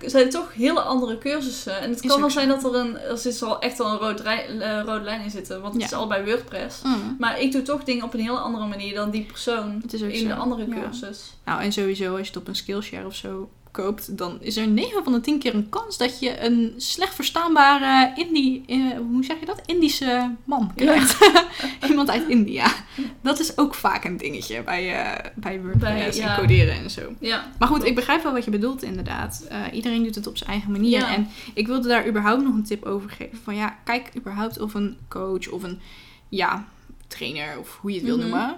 zijn er toch hele andere cursussen. En het kan wel zijn dat er een... Er zit al echt wel een rood eh, rode lijn in zitten. Want het Ja. is allebei WordPress. mm, Maar ik doe toch dingen op een heel andere manier dan die persoon het in zo. de andere Ja. cursus. Nou, en sowieso als je het op een Skillshare of zo koopt, dan is er 9 van de 10 keer een kans dat je een slecht verstaanbare Indie, eh, hoe zeg je dat? Indische man krijgt. Iemand uit India. Dat is ook vaak een dingetje bij, eh bij WordPress ja. en coderen en zo. Ja, Maar goed, ik begrijp wel wat je bedoelt inderdaad. Eh, iedereen doet het op zijn eigen manier. En ik wilde daar überhaupt nog een tip over geven. Van ja, kijk überhaupt of een coach of een ja, trainer of hoe je het wil Mhm. noemen.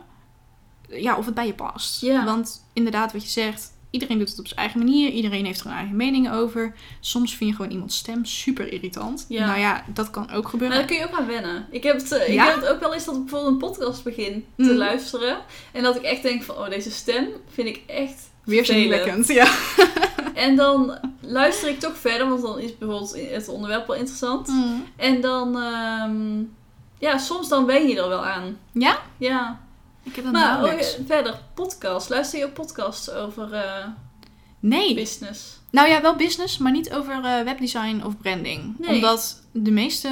Ja, of het bij je past. Want inderdaad, wat je zegt, iedereen doet het op zijn eigen manier. Iedereen heeft er een eigen mening over. Soms vind je gewoon iemands stem super irritant. Ja. Nou ja, dat kan ook maar gebeuren. daar kun je ook aan wennen. Ik heb het, eh, ik Ja? heb het ook wel eens dat ik bijvoorbeeld een podcast begin te Mhm. luisteren. En dat ik echt denk van, oh, deze stem vind ik echt Weerzinwekkend, ja. En dan luister ik toch verder, want dan is bijvoorbeeld het onderwerp wel interessant. Mm. En dan, ehm, ja, soms dan wen je er wel aan. Ja? Ja. Ik heb dat Maar oh, verder, podcast. Luister je ook podcasts over eh, Nee. business? Nou ja, wel business, maar niet over eh, webdesign of branding. Nee. Omdat de meeste,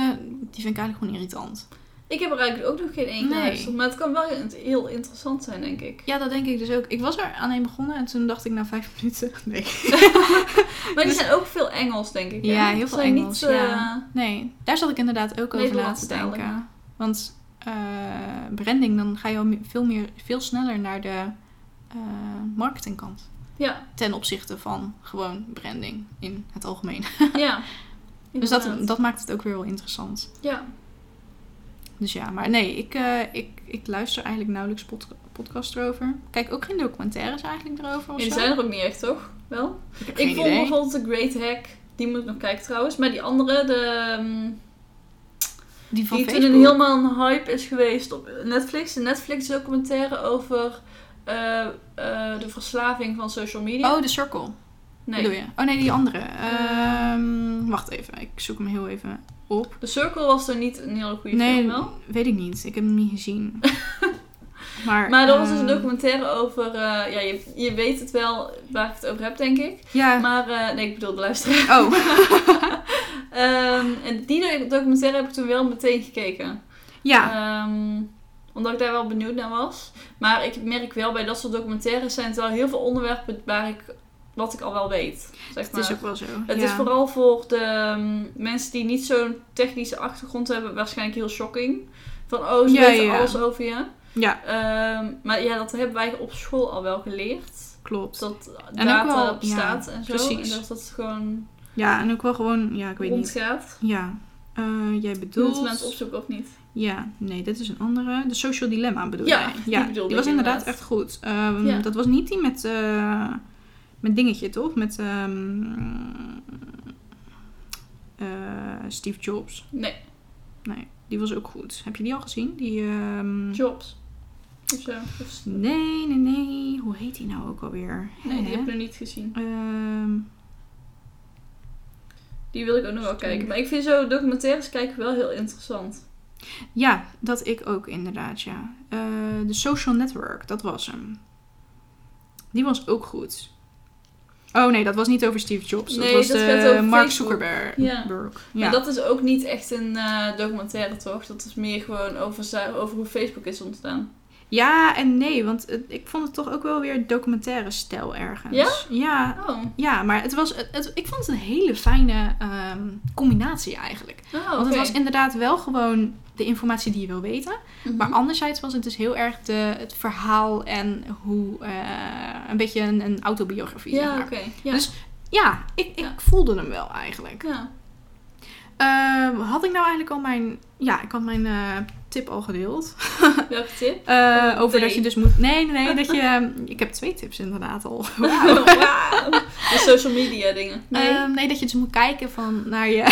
die vind ik eigenlijk gewoon irritant. Ik heb er eigenlijk ook nog geen één Nee. geluisterd. Maar het kan wel heel interessant zijn, denk ik. Ja, dat denk ik dus ook. Ik was er aan een begonnen en toen dacht ik na vijf minuten, nee. Maar die zijn ook veel Engels, denk ik. hè? Ja, heel veel Engels, Niet, eh, ja. Nee, daar zat ik inderdaad ook over na te denken. Want eh, branding, dan ga je al veel, meer, veel sneller naar de eh, marketingkant. ja, Ten opzichte van gewoon branding in het algemeen. ja. Dus dat, dat maakt het ook weer wel interessant. Ja. Dus ja, maar nee, ik, eh, ik, ik luister eigenlijk nauwelijks pod podcast erover. Kijk ook geen documentaires eigenlijk erover of Ja, die zo. zijn er ook niet echt, toch? Wel? Ik vond idee. bijvoorbeeld The Great Hack. Die moet ik nog kijken trouwens. Maar die andere, de, ehm, Die van die toen een helemaal een hype is geweest op Netflix. Een Netflix documentaire over eh, eh, de verslaving van social media. Oh, The Circle. nee. Bedoel je? Oh nee, die andere. Ehm, wacht even, ik zoek hem heel even op. The Circle was er niet een hele goede Nee, film wel. weet ik niet. Ik heb hem niet gezien. maar Maar er was dus een ehm, documentaire over, eh, ja, je, je weet het wel waar ik het over heb, denk ik. Ja. Maar, eh, nee, ik bedoel de luisteraar. Oh. Ehm, en die documentaire heb ik toen wel meteen gekeken. ja. Ehm, omdat ik daar wel benieuwd naar was. Maar ik merk wel, bij dat soort documentaires zijn het wel heel veel onderwerpen waar ik, wat ik al wel weet. Zeg het maar. is ook wel zo. Het ja. is vooral voor de ehm, mensen die niet zo'n technische achtergrond hebben, waarschijnlijk heel shocking. Van, oh, ze Ja, weten ja. alles over je. Ja, maar ja, dat hebben wij op school al wel geleerd. klopt. Dat En data ook wel- bestaat en zo. precies. En dat dat gewoon Ja, en ook wel gewoon, ja, ik weet niet. rondgaat. Ja. Eh, jij bedoelt... mensen opzoeken of niet? Ja, nee, dit is een andere. De Social Dilemma bedoel Ja, jij? die Ja, bedoelde die was inderdaad inderdaad. echt goed. Ehm, Ja. Dat was niet die met, eh, met dingetje, toch? Met ehm, eh, Steve Jobs. Nee, Nee, die was ook goed. Heb je die al gezien? Die, ehm, jobs. Of zo. Of- Nee, nee, nee. Hoe heet die nou ook alweer? Nee, die heb ik nog niet gezien. Die wil ik ook nog wel kijken. Maar ik vind zo documentaires kijken wel heel interessant. ja, dat ik ook inderdaad, ja. Eh, De Social Network, dat was hem. Die was ook goed. Oh nee, dat was niet over Steve Jobs. Nee, dat was dat de Mark Facebook. Zuckerberg. Ja. Maar dat is ook niet echt een eh, documentaire, toch? Dat is meer gewoon over, over hoe Facebook is ontstaan. Ja en nee, want het- ik vond het toch ook wel weer documentaire stijl ergens. Ja? Ja, Oh, ja maar het was, het, het- ik vond het een hele fijne ehm, combinatie eigenlijk. oh Want het was inderdaad wel gewoon de informatie die je wil weten. Mhm. Maar anderzijds was het dus heel erg de, het verhaal en hoe eh, een beetje een, een autobiografie. zeg Ja, maar. oké. Ja. Dus- ja, ik, ik Ja. voelde hem wel eigenlijk. Ja. Ehm, had ik nou eigenlijk al mijn... Ja, ik had mijn eh, tip al gedeeld. Welke tip? Eh, over nee. dat je dus moet... Nee, nee, nee. dat je... Ik heb twee tips inderdaad al. Wauw. De social media dingen. Nee. Ehm, nee, dat je dus moet kijken van naar je...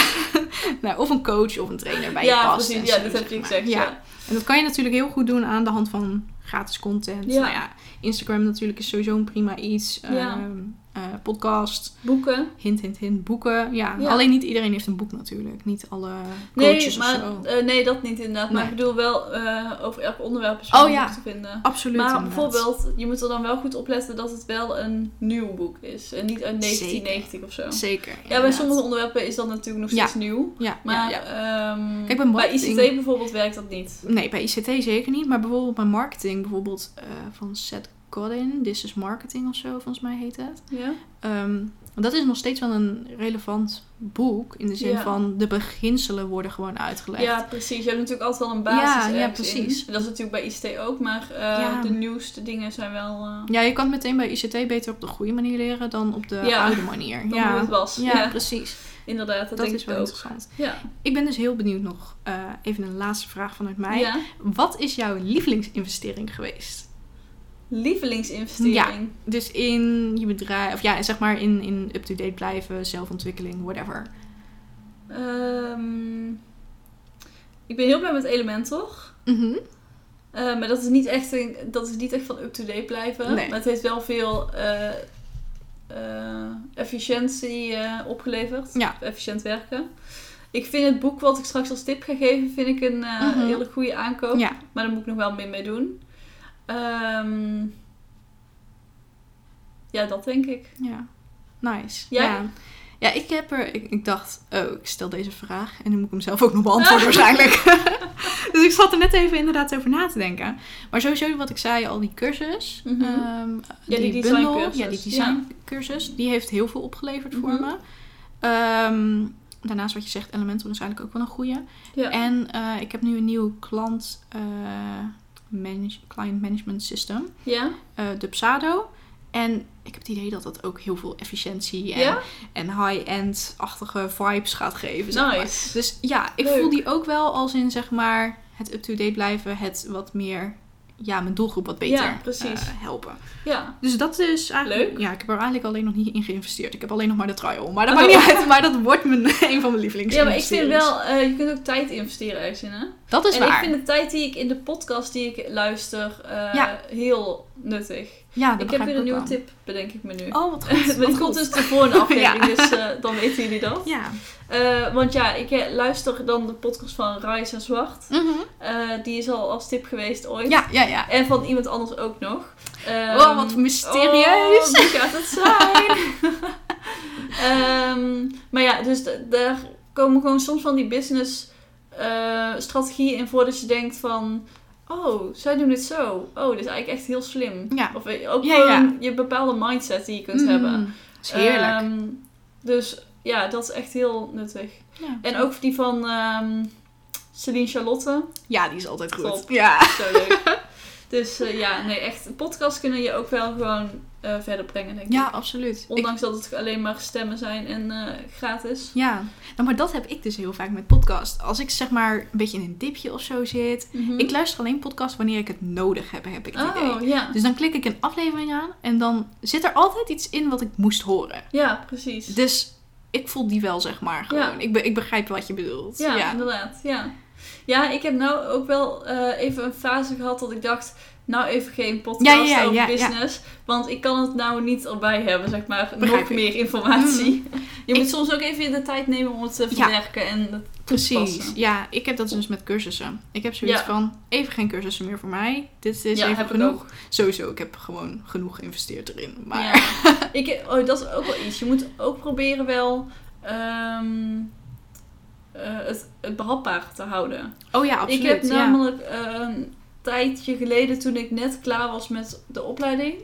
naar of een coach of een trainer bij je ja, past. precies. en Ja, dat heb je gezegd. Ja. Ja. En dat kan je natuurlijk heel goed doen aan de hand van gratis content. Ja. Nou ja, Instagram natuurlijk is sowieso een prima iets. Ja. Ehm, eh, podcast, Boeken. hint, hint, hint, boeken. Ja, Ja. alleen niet iedereen heeft een boek natuurlijk. Niet alle Nee, coaches maar, of zo. eh, nee, dat niet inderdaad. Maar Nee. ik bedoel wel eh, over elk onderwerp is wel Oh, ja. te vinden. Absoluut. Maar inderdaad. bijvoorbeeld, je moet er dan wel goed op letten dat het wel een nieuw boek is. En niet uit 1990 of zo. Zeker. Ja, bij sommige onderwerpen is dat natuurlijk nog steeds nieuw. Ja, Maar ja, ja. ehm, Kijk, bij bij ICT bijvoorbeeld werkt dat niet. Nee, bij ICT zeker niet. Maar bijvoorbeeld bij marketing, bijvoorbeeld van Seth Godin, This is Marketing of zo, volgens mij heet het. Ja? Ehm, dat is nog steeds wel een relevant boek. In de zin Ja. van de beginselen worden gewoon uitgelegd. ja, precies. Je hebt natuurlijk altijd wel een basis Ja, ja, in. precies. En Dat is natuurlijk bij ICT ook, maar eh, Ja. de nieuwste dingen zijn wel... eh, Ja, je kan meteen bij ICT beter op de goede manier leren dan op de oude manier. dan ja. hoe het was. Ja, precies. Inderdaad, dat, Dat, denk is ik wel ook. interessant. Ja. Ik ben dus heel benieuwd nog. eh, even een laatste vraag vanuit mij. ja. Wat is jouw lievelingsinvestering geweest? Lievelingsinvestering. Dus in je bedrijf, of ja, zeg maar in, in up-to-date blijven, zelfontwikkeling, whatever. Ehm, ik ben heel blij met Elementor. Mhm. Eh, maar dat is niet echt, een, dat is niet echt van up-to-date blijven. Nee. Maar het heeft wel veel eh, eh, efficiëntie opgeleverd. Ja. Efficiënt werken. Ik vind het boek wat ik straks als tip ga geven, vind ik een Mhm. hele goede aankoop. Ja. Maar daar moet ik nog wel meer mee doen. Ehm, ja, dat denk ik. Ja, nice. Jij? Ja. ja, ik heb er... Ik, ik dacht, oh, ik stel deze vraag en nu moet ik hem zelf ook nog beantwoorden waarschijnlijk. dus ik zat er net even inderdaad over na te denken. Maar sowieso wat ik zei, al die cursus. Mhm. ehm, die bundel, designcursus, Ja, die designcursus. Die heeft heel veel opgeleverd voor Mhm. me. Ehm, daarnaast wat je zegt, Elementor is eigenlijk ook wel een goeie. Ja. En eh, ik heb nu een nieuw klant... eh, manage, client management system. ja? eh Dubsado. En ik heb het idee dat dat ook heel veel efficiëntie en, Ja? en high-end-achtige vibes gaat geven. Zeg maar. Nice. Dus ja, ik Leuk. voel die ook wel als in zeg maar het up-to-date blijven, het wat meer, ja, mijn doelgroep wat beter Ja, precies. eh, helpen. Ja. Dus dat is eigenlijk, Leuk. ja, ik heb er eigenlijk alleen nog niet in geïnvesteerd. Ik heb alleen nog maar de trial. Maar dat Oh. maakt niet uit, maar dat wordt mijn, een van mijn lievelings. Ja, maar ik vind wel, eh, je kunt ook tijd investeren ergens in, hè? Dat is en waar. ik vind de tijd die ik in de podcast die ik luister eh, Ja. heel nuttig. ja, dat ik heb weer een nieuwe wel. tip, bedenk ik me nu. Oh, wat goed. maar die goed. komt dus de volgende aflevering, Ja. dus eh, dan weten jullie dat. Ja. Eh, want ja, ik luister dan de podcast van en Zwart. Mhm. Die is al als tip geweest ooit. ja, ja, ja. En van iemand anders ook nog. Ehm, Oh, wat mysterieus. Oh, gaat het zijn? Ehm, maar ja, dus daar komen gewoon soms van die business eh, strategieën in voor dat je denkt van... Oh, zij doen dit zo. Oh, dit is eigenlijk echt heel slim. Ja. Of je, ook Ja, gewoon ja. je bepaalde mindset die je kunt Mm, hebben. dat is heerlijk. Ehm, dus ja, dat is echt heel nuttig. En ook die van ehm Celine Charlotte. ja, die is altijd goed. Top. Ja. Zo leuk. dus eh, ja, nee, echt. Podcasts kunnen je ook wel gewoon eh, verder brengen, denk ja, ik. absoluut. Ik- Ondanks dat het alleen maar stemmen zijn en eh, gratis. ja, nou, maar dat heb ik dus heel vaak met podcast. Als ik zeg maar een beetje in een dipje of zo zit. Ik luister alleen podcast wanneer ik het nodig heb, heb ik het idee. Oh, ja. Dus dan klik ik een aflevering aan en dan zit er altijd iets in wat ik moest horen. Ja, precies. Dus ik voel die wel, zeg maar, gewoon. Ja. Ik, be- ik begrijp wat je bedoelt. Ja, ja. inderdaad. Ja. Ja, ik heb nou ook wel eh, even een fase gehad dat ik dacht... Nou, even geen podcast Ja, ja, ja, over business. Want ik kan het nou niet erbij hebben, zeg maar. Begrijp nog ik. Meer informatie. Je moet soms ook even de tijd nemen om het te verwerken en Precies. Ja, ik heb dat dus met cursussen. Ik heb zoiets van, even geen cursussen meer voor mij. Dit is even genoeg. Sowieso, ik heb gewoon genoeg geïnvesteerd erin. Maar Ja. ik, oh, dat is ook wel iets. Je moet ook proberen wel ehm, eh, het, het behapbaar te houden. Oh ja, absoluut. ik heb ja. namelijk eh, een tijdje geleden, toen ik net klaar was met de opleiding...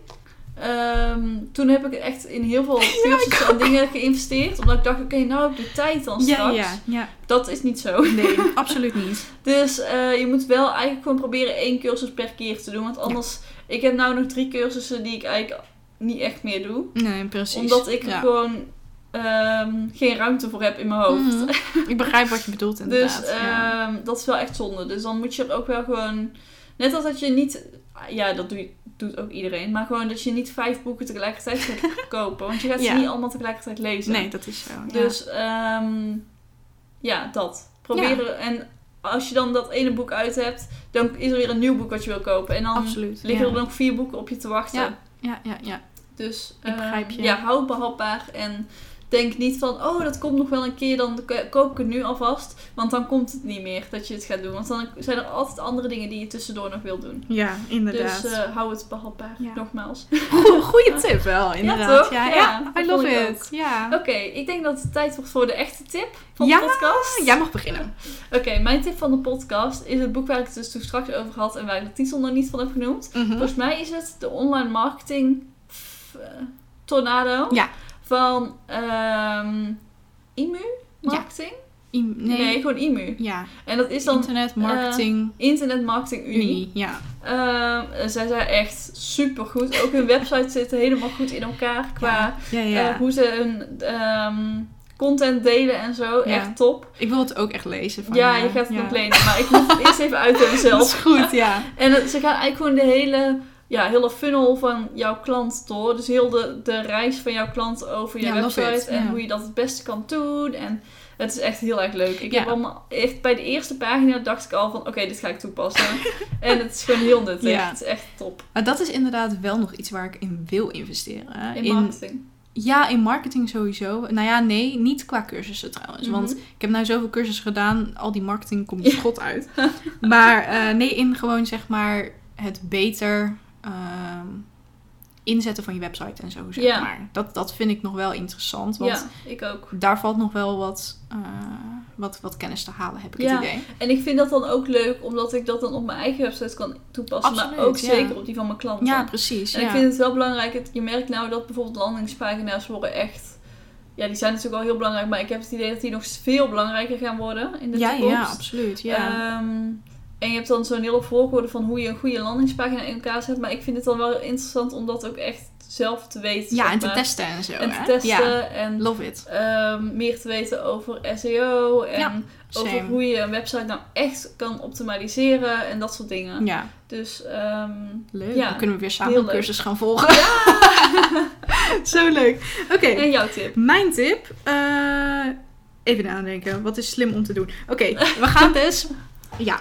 ehm, toen heb ik echt in heel veel cursussen en dingen geïnvesteerd. Omdat ik dacht, oké, nou heb ik de tijd dan straks. ja, ja. Dat is niet zo. Nee, absoluut niet. Dus eh, je moet wel eigenlijk gewoon proberen één cursus per keer te doen. Want anders, ik heb nou nog drie cursussen die ik eigenlijk niet echt meer doe. Nee, precies. Omdat ik gewoon ehm, geen ruimte voor heb in mijn hoofd. Mhm. Ik begrijp wat je bedoelt inderdaad. Dus ja. ehm, dat is wel echt zonde. Dus dan moet je er ook wel gewoon... Net als dat je niet... Ja, dat doe je- doet ook iedereen. Maar gewoon dat je niet vijf boeken tegelijkertijd gaat kopen. Want je gaat ze niet allemaal tegelijkertijd lezen. nee, dat is zo. ja. Dus ehm, ja, dat. Proberen. En als je dan dat ene boek uit hebt, dan is er weer een nieuw boek wat je wil kopen. En dan Absoluut. liggen ja. er nog vier boeken op je te wachten. Ja. Ja, ja, ja. Dus Ik begrijp je. ja, hou het behapbaar. En denk niet van, oh, dat komt nog wel een keer, dan ko- koop ik het nu alvast. Want dan komt het niet meer dat je het gaat doen. Want dan zijn er altijd andere dingen die je tussendoor nog wil doen. Ja, inderdaad. Dus eh, hou het behapbaar, Ja. nogmaals. Goeie tip wel, inderdaad. Ja, Ja, ja, dat I love it. Ja. Oké, ik denk dat het tijd wordt voor de echte tip van Ja, de podcast. Jij mag beginnen. Oké, mijn tip van de podcast is het boek waar ik het dus toen straks over had en waar ik de titel nog niet van heb genoemd. Mhm. Volgens mij is het de online marketing eh, tornado Ja. Van ehm IMU marketing. I- nee. Nee. gewoon IMU. Ja. En dat is dan Internet Marketing Internet Marketing Unie. Unie. Ja. Ehm, zij zijn echt super goed. Ook hun website zit helemaal goed in elkaar qua Ja, ja. eh, hoe ze hun ehm, content delen en zo. Echt top. Ik wil het ook echt lezen. Van ja, je. gaat het nog lenen, maar ik moet het eerst even uit zelf. Dat is goed, ja. En ze gaan eigenlijk gewoon de hele, ja, hele funnel van jouw klant door. Dus heel de, de reis van jouw klant over je Ja, website. it, En ja. hoe je dat het beste kan doen. En het is echt heel erg leuk. Ik Ja. heb allemaal, echt bij de eerste pagina dacht ik al van, oké, dit ga ik toepassen. en het is gewoon heel nuttig. Ja. Het is echt top. Maar dat is inderdaad wel nog iets waar ik in wil investeren. In marketing. ja, in marketing sowieso. Nou ja, nee, niet qua cursussen trouwens. Mhm. Want ik heb nou zoveel cursussen gedaan, al die marketing komt schot uit. maar eh, nee, in gewoon zeg maar het beter ehm, inzetten van je website en zo, zeg Ja. maar. Dat, dat vind ik nog wel interessant. Want Ja, ik ook. daar valt nog wel wat, eh, wat, wat kennis te halen, heb ik Ja. het idee. En ik vind dat dan ook leuk, omdat ik dat dan op mijn eigen website kan toepassen. Absoluut, maar ook ja. zeker op die van mijn klanten. Ja, precies. En ja. ik vind het wel belangrijk, het- je merkt nou dat bijvoorbeeld landingspagina's worden echt... Ja, die zijn natuurlijk wel heel belangrijk, maar ik heb het idee dat die nog veel belangrijker gaan worden in de ja, toekomst. ja, absoluut. Ja. Ehm, en je hebt dan zo'n hele volgorde van hoe je een goede landingspagina in elkaar zet. Maar ik vind het dan wel interessant om dat ook echt zelf te weten. ja, en te maar. testen en zo. En te testen Ja, en love it. ehm, meer te weten over SEO. En Ja, over hoe je een website nou echt kan optimaliseren en dat soort dingen. Ja, Dus ehm, leuk. Ja, Dan kunnen we weer samen een cursus gaan volgen. Zo leuk. Oké, en jouw tip? mijn tip. eh, even nadenken. Wat is slim om te doen? Oké, we gaan dus... Ja,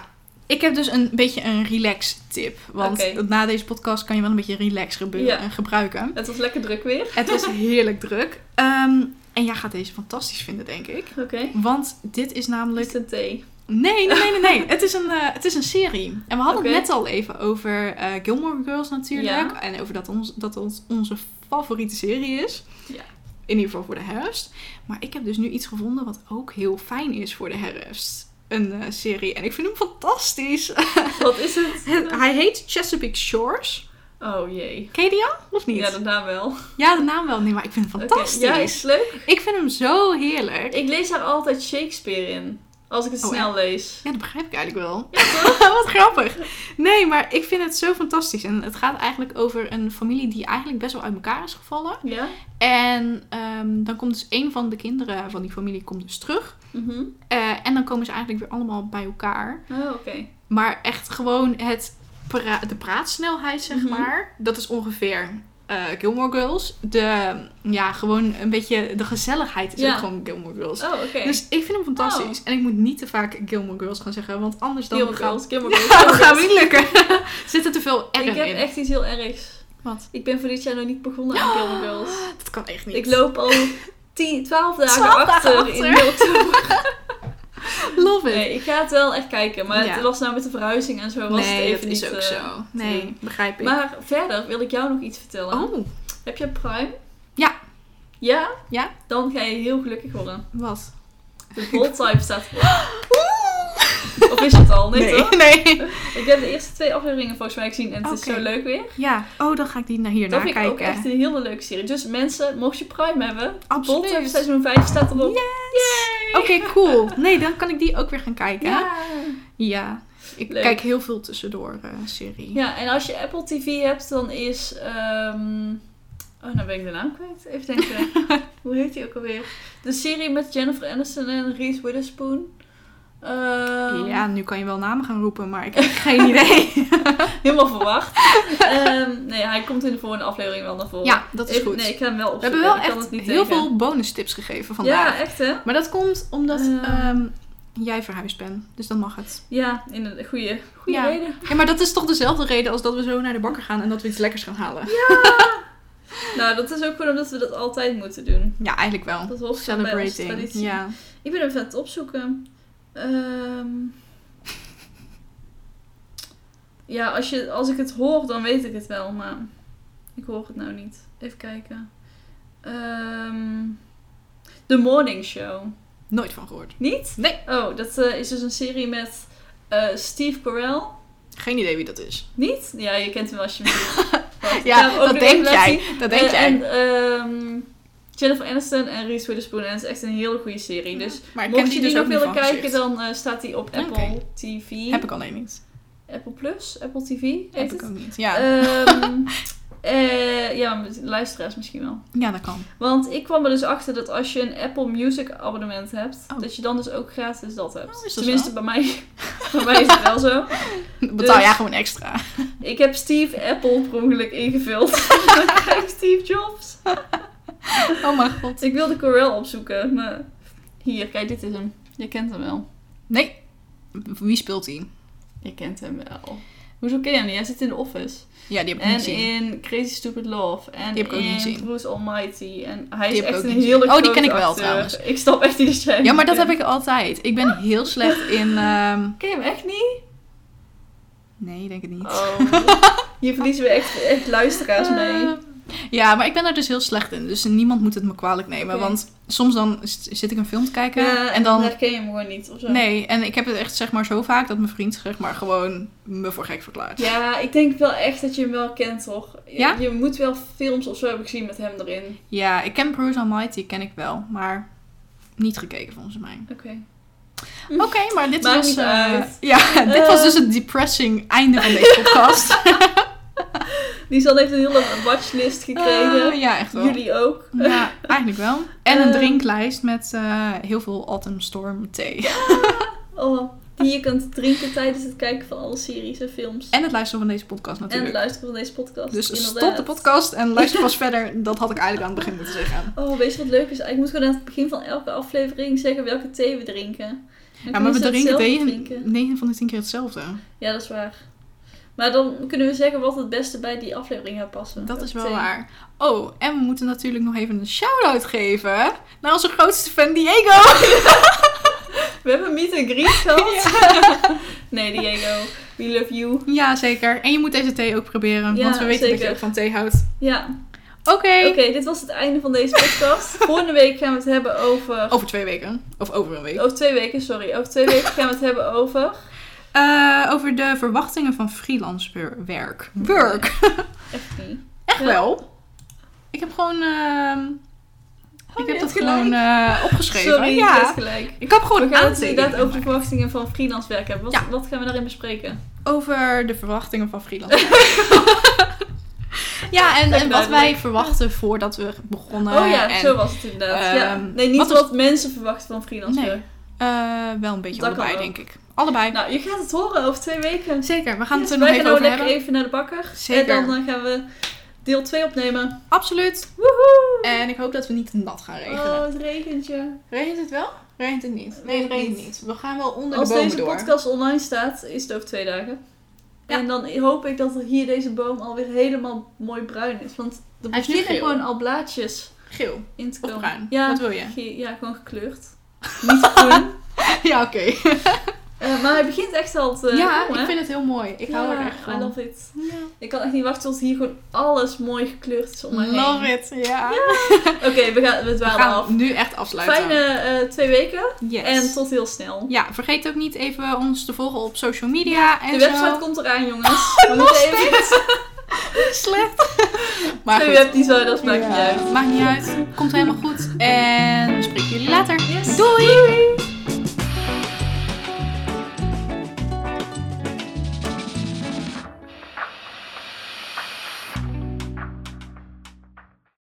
ik heb dus een beetje een relax tip. Want na deze podcast kan je wel een beetje relax gebe- Ja. eh, gebruiken. Het was lekker druk weer. Het was heerlijk druk. Ehm, en jij gaat deze fantastisch vinden, denk ik. Oké. Want dit is namelijk Instant thee. Nee, nee, nee, nee. nee. het, is een, eh, het is een serie. En we hadden het net al even over eh, Gilmore Girls natuurlijk. Ja. En over dat, ons, dat ons onze favoriete serie is. Ja. In ieder geval voor de herfst. Maar ik heb dus nu iets gevonden wat ook heel fijn is voor de herfst. Een eh, serie. En ik vind hem fantastisch. Wat is het? Hij heet Chesapeake Shores. Oh jee. Ken je die al? Of niet? Ja, de naam wel. Ja, de naam wel. Nee, maar ik vind hem fantastisch. Ja, is leuk? Ik vind hem zo heerlijk. Ik lees daar altijd Shakespeare in. Als ik het Oh, snel lees. Ja, dat begrijp ik eigenlijk wel. Wat grappig. Nee, maar ik vind het zo fantastisch. En het gaat eigenlijk over een familie die eigenlijk best wel uit elkaar is gevallen. Ja? En ehm, dan komt dus een van de kinderen van die familie komt dus terug. Mhm. Eh, en dan komen ze eigenlijk weer allemaal bij elkaar. Oh, oké. Maar echt gewoon het pra- de praatsnelheid, zeg Mhm. maar. Dat is ongeveer eh, Gilmore Girls. De, ja, gewoon een beetje de gezelligheid is Ja. ook gewoon Gilmore Girls. Oh. Dus ik vind hem fantastisch. En ik moet niet te vaak Gilmore Girls gaan zeggen, want anders dan Gilmore gaan- Girls, Gilmore Girls. Ja, gaat Girls. niet lukken. Zit er te veel R Ik heb in? echt iets heel ergs. Wat? Ik ben voor dit jaar nog niet begonnen aan Gilmore Girls. Dat kan echt niet. Ik loop al 10, 12 dagen 12 dagen achter, achter. in oktober. Love it. Nee, ik ga het wel echt kijken. Maar Ja. het was nou met de verhuizing en zo was nee, het even dat is ook eh, zo. Nee, begrijp ik. Maar verder wil ik jou nog iets vertellen. oh, Heb je Prime? Ja. Ja? Ja. Dan ga je heel gelukkig worden. wat? De bold type staat erop. Of is het al? Nee, toch? nee. Ik heb de eerste twee afleveringen volgens mij gezien en het is zo leuk weer. Ja, oh, dan ga ik die naar hier Dat naar vind ik ook kijken. echt een hele leuke serie. Dus mensen, mocht je Prime hebben, Type seizoen 5 staat erop. Yes! Oké, cool. Nee, dan kan ik die ook weer gaan kijken. Ja. Ja. Ik Leuk. kijk heel veel tussendoor eh, serie. Ja, en als je Apple TV hebt, dan is... ehm Oh, nou ben ik de naam kwijt. Even denken. Hoe heet die ook alweer? De serie met Jennifer Aniston en Reese Witherspoon. Ehm, Ja, nu kan je wel namen gaan roepen, maar ik heb geen idee. Helemaal verwacht. Ehm, nee, hij komt in de volgende aflevering wel naar voren. Ja, dat is Ik- goed. Nee, ik ga hem wel We opzoeken. hebben wel ik echt niet heel tegen. veel bonus tips gegeven vandaag. Ja, echt hè? Maar dat komt omdat Eh. ehm, jij verhuisd bent. Dus dan mag het. Ja, in een goede, goede Ja. reden. Ja, maar dat is toch dezelfde reden als dat we zo naar de bakker gaan en dat we iets lekkers gaan halen. Nou, dat is ook gewoon omdat we dat altijd moeten doen. Ja, eigenlijk wel. Dat onze Celebrating. Ja. Ik ben even aan het opzoeken. Ehm, ja, als, je, als ik het hoor, dan weet ik het wel, maar ik hoor het nou niet. Even kijken. Ehm The Morning Show. Nooit van gehoord. Niet? Nee. Oh, dat eh, is dus een serie met eh, Steve Carell. Geen idee wie dat is. Niet? Ja, je kent hem als je hem ziet. Ja, dat denk jij. Dat denk jij. En ehm, Jennifer Aniston en Reese Witherspoon. En het is echt een hele goede serie. Dus maar mocht je die dus nog willen kijken, dan eh, staat die op. Apple TV. Heb ik alleen niet. Apple Plus? Apple TV? Heb ik het? ook niet. Ja, Ehm, eh, ja, met luisteraars misschien wel. ja dat kan. Want ik kwam er dus achter dat als je een Apple Music abonnement hebt, Oh. dat je dan dus ook gratis dat hebt. Oh, dat Tenminste, zo? bij mij, bij mij is het wel zo. Betaal Dus- jij gewoon extra. Ik heb Steve Apple per ongeluk ingevuld. dan krijg ik Steve Jobs. Oh mijn god. Ik wilde Corel opzoeken, maar hier, kijk, dit is hem. Je kent hem wel. Nee. Wie speelt die? Je kent hem wel. Hoezo ken je hem niet? Hij zit in The Office. Ja, die heb ik niet En gezien. in Crazy Stupid Love. En Die heb ik ook in niet gezien. Bruce Almighty. En hij Die is echt een niet hele gezien. Oh, die ken ik wel acteur. trouwens. Ik snap echt niet dat jij hem Ja, maar dat heb ik altijd. Ik ben heel slecht in... ehm, Ken je hem echt niet? Nee, denk ik niet. Oh. Hier verliezen we echt, echt luisteraars mee. Eh, ja, maar ik ben daar dus heel slecht in. Dus niemand moet het me kwalijk nemen. Want soms dan zit ik een film te kijken. Ja, en dan... herken je hem gewoon niet of zo. Nee, en ik heb het echt zeg maar zo vaak dat mijn vriend zeg maar gewoon me voor gek verklaart. Ja, ik denk wel echt dat je hem wel kent, toch? Je, Ja? je moet wel films of zo hebben gezien met hem erin. Ja, ik ken Bruce Almighty, ken ik wel. Maar niet gekeken volgens mij. Oké. Oké, maar dit Maakt was... eh, ja, dit was dus het depressing einde van deze podcast. Lisanne heeft een hele watchlist gekregen. Eh, ja, echt wel. Jullie ook. Ja, eigenlijk wel. En een Ehm. drinklijst met eh, heel veel Autumn Storm thee. Oh, die je kunt drinken tijdens het kijken van alle series en films. En het luisteren van deze podcast En het natuurlijk. luisteren van deze podcast. dus inderdaad. stop de podcast en luister pas verder. Dat had ik eigenlijk aan het begin moeten zeggen. Oh, weet je wat leuk is? Ik moet gewoon aan het begin van elke aflevering zeggen welke thee we drinken. Dan Ja, maar we drinken drinken. 9 van de 10 keer hetzelfde. Ja, dat is waar. Maar dan kunnen we zeggen wat het beste bij die aflevering gaat passen. Dat is wel waar. Oh, en we moeten natuurlijk nog even een shout-out geven naar onze grootste fan Diego. We hebben meet and greet gehad. nee, Diego. We love you. Ja, zeker. En je moet deze thee ook proberen, Ja, want we weten dat je ook van thee houdt. Ja, Oké. oké. dit was het einde van deze podcast. Volgende week gaan we het hebben over... Over twee weken. Of over een week. Over twee weken, sorry. Over twee weken gaan we het hebben over... Eh, over de verwachtingen van freelance wer- werk. Work. Echt niet. Echt Ja. wel. Ik heb gewoon... ehm, Oh, ik heb dat gewoon eh, opgeschreven. Sorry, ja. gelijk. Ik heb gewoon We gaan het inderdaad over de verwachtingen van freelance werk hebben. Wat, Ja. wat gaan we daarin bespreken? Over de verwachtingen van freelance werk. ja, en, en wat wij verwachten voordat we begonnen. oh ja, en, zo was het inderdaad. ja. ehm, Nee, niet wat mensen verwachten van freelance Nee. werk. eh, wel een beetje allebei, denk ik. Allebei. Nou, je gaat het horen over twee weken. Zeker, we gaan het er nog even gaan over lekker hebben. even naar de bakker. Zeker. En dan eh, gaan we deel 2 opnemen. Absoluut. Woehoe! En ik hoop dat we niet nat gaan regenen. Oh, het regentje. Regent het wel? Regent het niet? Nee, het regent niet. niet. We gaan wel onder Als de bomen deze door. podcast online staat, is het over twee dagen. Ja. En dan hoop ik dat er hier deze boom alweer helemaal mooi bruin is. Want er beginnen gewoon al blaadjes Geel in te of komen. bruin? Ja, Wat wil je? ja, gewoon gekleurd. Niet groen. ja, oké. Eh, maar hij begint echt al te ja, ik vind het heel mooi. Ik hou er echt van. I love it. Ja. Ik kan echt niet wachten tot hier gewoon alles mooi gekleurd is om me heen. Love it, ja. Oké, we gaan we We dwalen gaan af. nu echt afsluiten. Fijne eh, twee weken Yes. en tot heel snel. Ja, vergeet ook niet even ons te volgen op social media en De zo. website komt eraan, jongens. We nog moeten even... Slecht. maar die zo, dat maakt niet Ja, uit. Maakt niet uit. Komt helemaal goed. En we spreken jullie later. Yes. Doei!